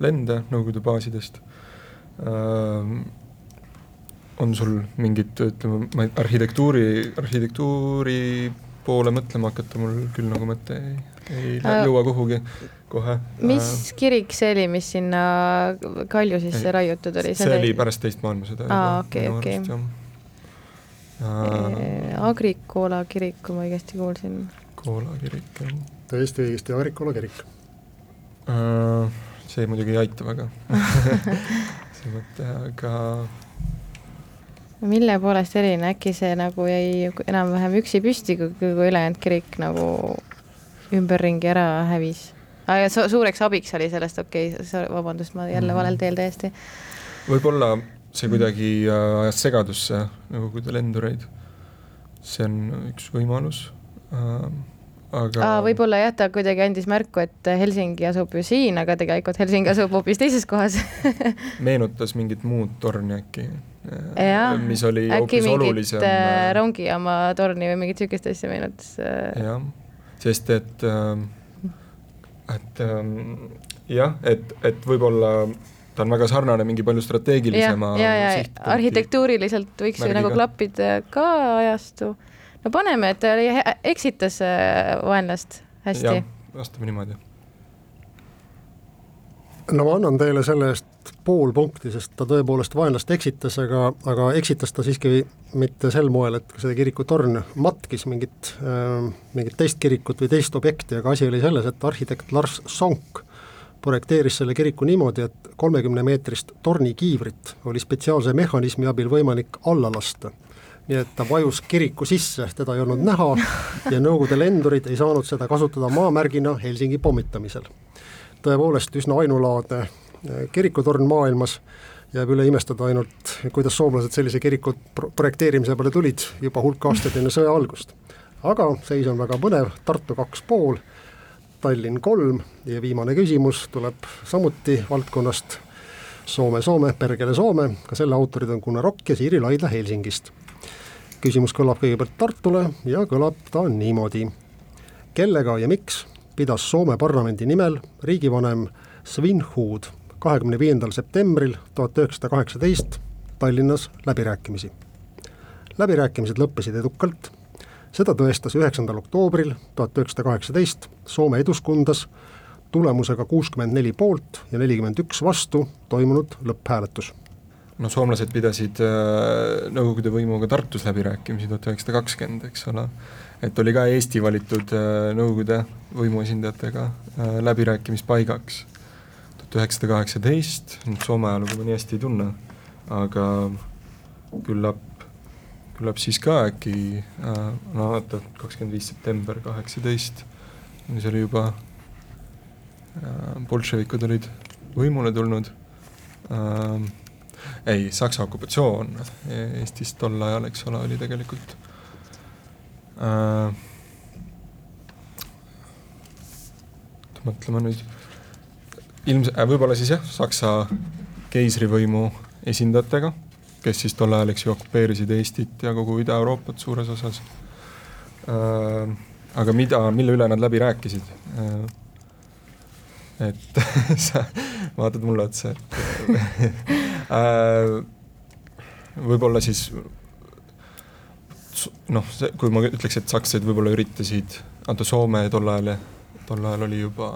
lende Nõukogude baasidest. On sul mingit, ütleme, ma ei, arhitektuuri, arhitektuuri poole mõtlema hakata, mul küll nagu mõte ei, ei äh, jõua kuhugi kohe. mis äh, kirik see oli, mis sinna kalju sisse raiutud oli? see oli pärast teist maailmasõda. aa, okei, okei. Äh, Agrikola kirik, kui ma õigesti kuulsin. Koola kirik, jah. täiesti õigesti, Agrikola kirik äh, see muidugi ei aita väga see mõte, aga mille poolest eriline, äkki see nagu jäi enam-vähem üksi püsti, kui, kui ülejäänud kirik nagu ümberringi ära hävis? Ah, su suureks abiks oli sellest, okei okay,, vabandust, ma jälle valel teel täiesti. võib-olla see kuidagi äh, ajas segadusse Nõukogude lendureid. see on üks võimalus äh, aga võib-olla jah, ta kuidagi andis märku, et Helsingi asub ju siin, aga tegelikult Helsingi asub hoopis teises kohas meenutas mingit muud torni äkki? mis oli hoopis olulisem. Äh, äh, rongijaama torni või mingit niisugust asja meenutas. Äh. jah, sest et, et jah, et, et võib-olla ta on väga sarnane mingi palju strateegilisema ja, ja, ja arhitektuuriliselt võiks ju nagu klappida ka ajastu no paneme, et ta eksitas äh, vaenlast hästi. vastame niimoodi. no ma annan teile selle eest pool punkti, sest ta tõepoolest vaenlast eksitas, aga, aga eksitas ta siiski mitte sel moel, et see kirikutorn matkis mingit äh,, mingit teist kirikut või teist objekti, aga asi oli selles, et arhitekt Lars Sonk projekteeris selle kiriku niimoodi, et kolmekümne meetrist tornikiivrit oli spetsiaalse mehhanismi abil võimalik alla lasta nii et ta vajus kiriku sisse, teda ei olnud näha ja Nõukogude lendurid ei saanud seda kasutada maamärgina Helsingi pommitamisel. tõepoolest üsna ainulaadne eh, kirikutorn maailmas, jääb üle imestada ainult, kuidas soomlased sellise kiriku projekteerimise peale tulid juba hulk aastaid enne sõja algust. aga seis on väga põnev, Tartu kaks pool, Tallinn kolm ja viimane küsimus tuleb samuti valdkonnast Soome, Soome, Perkele Soome, ka selle autorid on Gunnar Rokk ja Siiri Laidla Helsingist küsimus kõlab kõigepealt Tartule ja kõlab ta niimoodi. kellega ja miks pidas Soome parlamendi nimel riigivanem Svinhud kahekümne viiendal septembril tuhat üheksasada kaheksateist Tallinnas läbirääkimisi. läbirääkimised lõppesid edukalt, seda tõestas üheksandal oktoobril tuhat üheksasada kaheksateist Soome Eduskundas tulemusega kuuskümmend neli poolt ja nelikümmend üks vastu toimunud lõpphääletus no soomlased pidasid äh, Nõukogude võimuga Tartus läbirääkimisi tuhat üheksasada kakskümmend, eks ole, et oli ka Eesti valitud äh, Nõukogude võimuesindajatega äh, läbirääkimispaigaks. tuhat üheksasada kaheksateist, nüüd Soome ajalugu ma nii hästi ei tunne, aga küllap, küllap siis ka äkki äh,, no vaata, kakskümmend viis september kaheksateist, see oli juba bolševikud olid võimule tulnud äh,, ei, Saksa okupatsioon Eestis tol ajal, eks ole, oli tegelikult äh,. mõtleme nüüd, ilmselt äh,, võib-olla siis jah, Saksa keisrivõimu esindajatega, kes siis tol ajal, eks ju, okupeerisid Eestit ja kogu Ida-Euroopat suures osas äh,. aga mida, mille üle nad läbi rääkisid äh,? Et sa vaatad mulle otsa, et äh, võib-olla siis noh, kui ma ütleks, et sakslased võib-olla üritasid anda Soome tol ajal, tol ajal oli juba,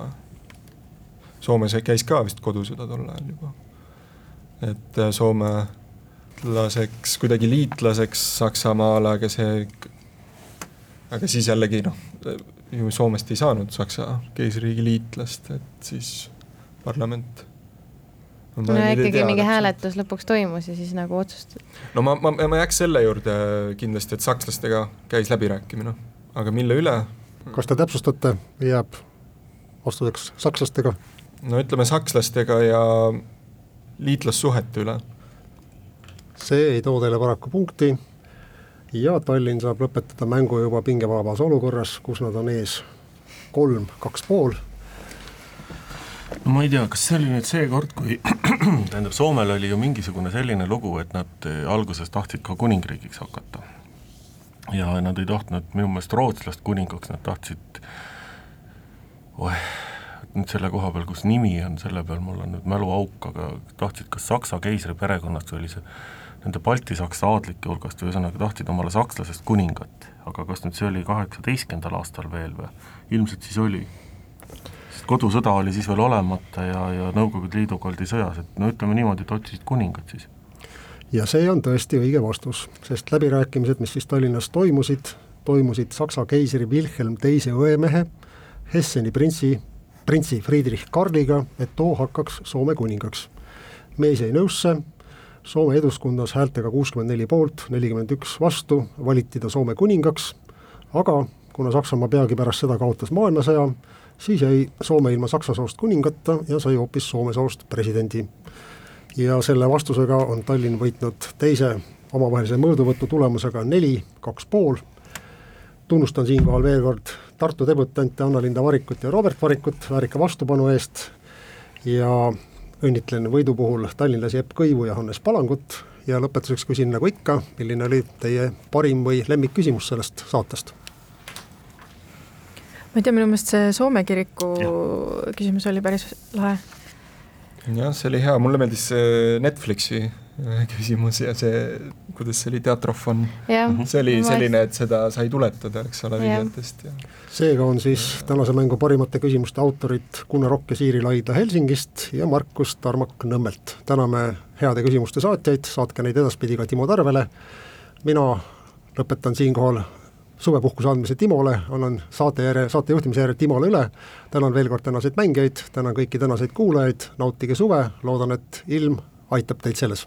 Soomes käis ka vist kodusõda tol ajal juba. et äh, soomelaseks, kuidagi liitlaseks Saksamaale, aga see, aga siis jällegi noh, ju Soomest ei saanud Saksa keisririigi liitlast, et siis parlament no ikkagi mingi hääletus lõpuks toimus ja siis nagu otsustati. no ma, ma, ma jääks selle juurde kindlasti, et sakslastega käis läbirääkimine, aga mille üle? kas te täpsustate jääb vastuseks sakslastega? no ütleme sakslastega ja liitlassuhete üle. see ei too teile paraku punkti ja Tallinn saab lõpetada mängu juba pingevabas olukorras, kus nad on ees kolm, kaks pool no ma ei tea, kas see oli nüüd see kord, kui tähendab, Soomel oli ju mingisugune selline lugu, et nad eh, alguses tahtsid ka kuningriigiks hakata. ja nad ei tahtnud minu meelest rootslast kuningaks, nad tahtsid, oeh, nüüd selle koha peal, kus nimi on, selle peal mul on nüüd mäluauk, aga tahtsid kas Saksa keisri perekonnast või oli see nende baltisaksa aadlike hulgast, ühesõnaga tahtsid omale sakslasest kuningat, aga kas nüüd see oli kaheksateistkümnendal aastal veel või? ilmselt siis oli sest kodusõda oli siis veel olemata ja, ja Nõukogude Liiduga oldi sõjas, et no ütleme niimoodi, et otsisid kuningat siis. ja see on tõesti õige vastus, sest läbirääkimised, mis siis Tallinnas toimusid, toimusid Saksa keisri Wilhelm teise õemehe, Hesseni printsi, printsi Friedrich Karliga, et too hakkaks Soome kuningaks. mees jäi nõusse, Soome eduskunnas häältega kuuskümmend neli poolt, nelikümmend üks vastu, valiti ta Soome kuningaks, aga kuna Saksamaa peagi pärast seda kaotas maailmasõja, siis jäi Soome ilma saksa soost kuningata ja sai hoopis Soome soost presidendi. ja selle vastusega on Tallinn võitnud teise omavahelise mõõduvõtu tulemusega neli, kaks pool, tunnustan siinkohal veel kord Tartu debütante Anna-Linda Varikut ja Robert Varikut väärika vastupanu eest. Ja õnnitlen võidu puhul tallinlasi Epp Kõivu ja Hannes Palangut ja lõpetuseks küsin nagu ikka, milline oli teie parim või lemmikküsimus sellest saatest? ma ei tea, minu meelest see Soome kiriku ja. küsimus oli päris lahe. jah, see oli hea, mulle meeldis see Netflixi küsimus ja see, kuidas see oli, teatrofon. see oli selline, et seda sai tuletada, eks ole, videotest ja. seega on siis tänase mängu parimate küsimuste autorid Gunnar Okk ja Siiri Laidla Helsingist ja Markus Tarmak Nõmmelt. täname heade küsimuste saatjaid, saatke neid edaspidi ka Timo Tarvele, mina lõpetan siinkohal suvepuhkuse andmise Timole, annan saate järje, saate juhtimise järje Timole üle, tänan veel kord tänaseid mängijaid, tänan kõiki tänaseid kuulajaid, nautige suve, loodan, et ilm aitab teid selles.